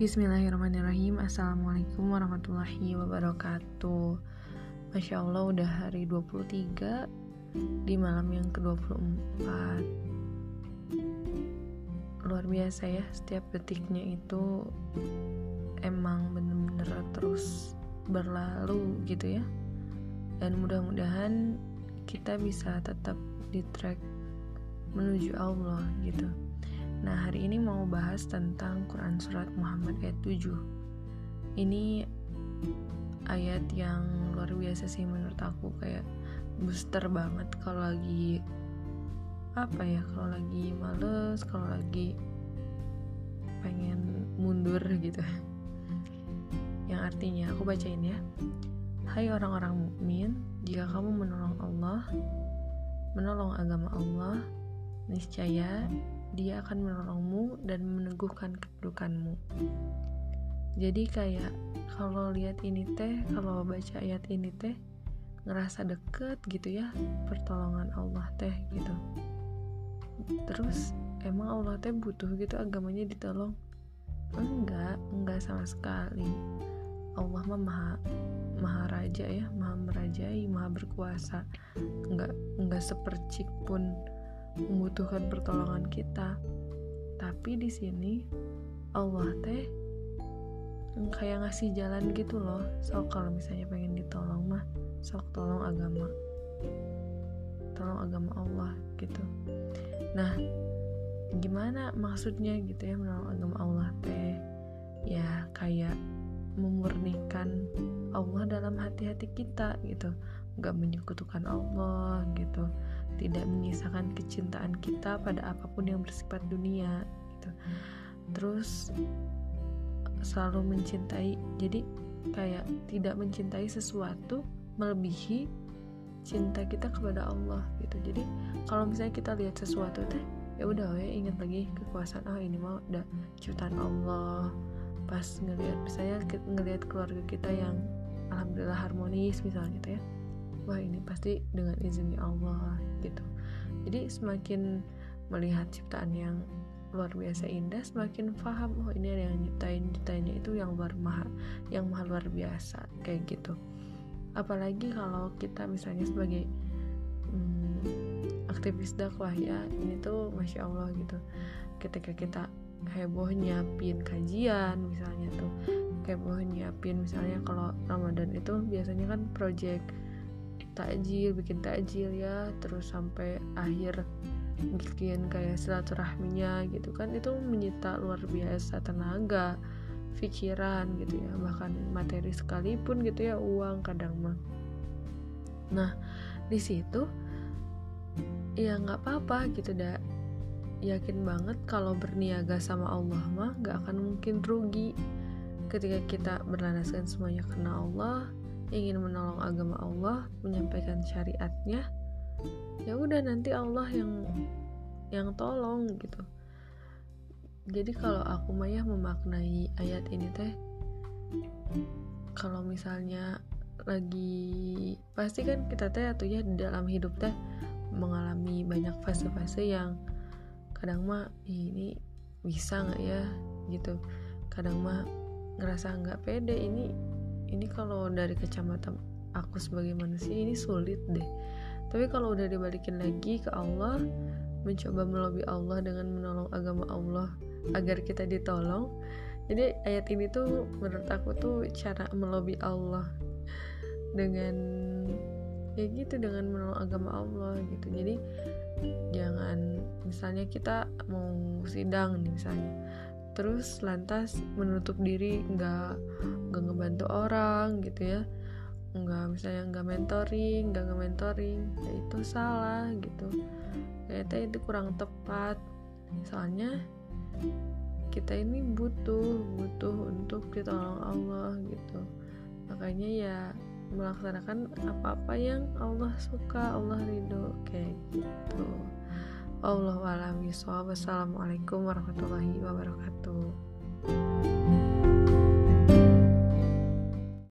Bismillahirrahmanirrahim. Assalamualaikum warahmatullahi wabarakatuh. Masya Allah udah hari 23 Di malam yang ke-24 Luar biasa ya Setiap detiknya itu Emang bener-bener terus berlalu gitu ya. Dan mudah-mudahan Kita bisa tetap di track Menuju Allah gitu Nah, hari ini mau bahas tentang Quran Surat Muhammad ayat 7. Ini ayat yang luar biasa sih menurut aku kayak booster banget kalau lagi apa ya kalau lagi males kalau lagi pengen mundur gitu yang artinya aku bacain ya Hai orang-orang mukmin jika kamu menolong Allah menolong agama Allah niscaya dia akan menolongmu dan meneguhkan kedudukanmu. Jadi kayak kalau lihat ini teh, kalau baca ayat ini teh ngerasa deket gitu ya pertolongan Allah teh gitu. Terus emang Allah teh butuh gitu agamanya ditolong? Enggak, enggak sama sekali. Allah mah maha maha raja ya, maha merajai, maha berkuasa. Enggak enggak sepercik pun membutuhkan pertolongan kita. Tapi di sini Allah teh kayak ngasih jalan gitu loh. So kalau misalnya pengen ditolong mah sok tolong agama. Tolong agama Allah gitu. Nah, gimana maksudnya gitu ya menolong agama Allah teh? Ya kayak memurnikan Allah dalam hati-hati kita gitu nggak menyekutukan Allah gitu kecintaan kita pada apa pun yang bersifat dunia gitu. Terus selalu mencintai jadi kayak tidak mencintai sesuatu melebihi cinta kita kepada Allah gitu. Jadi kalau misalnya kita lihat sesuatu teh ya udah ya ingat lagi kekuasaan ah ini mau udah ciptaan Allah. Pas ngelihat misalnya ngelihat keluarga kita yang alhamdulillah harmonis misalnya gitu ya wah ini pasti dengan izinnya Allah gitu. Jadi semakin melihat ciptaan yang luar biasa indah semakin paham oh ini ada yang nyiptain nyiptainnya itu yang luar maha yang maha luar biasa kayak gitu. Apalagi kalau kita misalnya sebagai hmm, aktivis dakwah ya ini tuh masya Allah gitu. Ketika kita heboh nyiapin kajian misalnya tuh heboh nyiapin misalnya kalau Ramadan itu biasanya kan project takjil bikin takjil ya terus sampai akhir bikin kayak silaturahminya gitu kan itu menyita luar biasa tenaga pikiran gitu ya bahkan materi sekalipun gitu ya uang kadang mah. Nah di situ ya nggak apa-apa gitu dah yakin banget kalau berniaga sama Allah mah nggak akan mungkin rugi. Ketika kita berlandaskan semuanya karena Allah ingin menolong agama Allah, menyampaikan syariatnya, ya udah nanti Allah yang yang tolong gitu. Jadi kalau aku Maya memaknai ayat ini teh kalau misalnya lagi pasti kan kita teh atau ya di dalam hidup teh mengalami banyak fase-fase yang kadang mah ini bisa nggak ya gitu kadang mah ngerasa nggak pede ini ini kalau dari kacamata aku sebagai manusia ini sulit deh. Tapi kalau udah dibalikin lagi ke Allah mencoba melobi Allah dengan menolong agama Allah agar kita ditolong. Jadi ayat ini tuh menurut aku tuh cara melobi Allah dengan ya gitu dengan menolong agama Allah gitu. Jadi jangan misalnya kita mau sidang nih misalnya terus lantas menutup diri nggak nggak ngebantu orang gitu ya. Nggak misalnya nggak mentoring nggak nge-mentoring ya itu salah gitu. Kayaknya itu kurang tepat. Soalnya kita ini butuh butuh untuk ditolong Allah gitu. Makanya ya melaksanakan apa-apa yang Allah suka Allah ridho kayak gitu Allah alam Wassalamualaikum warahmatullahi wabarakatuh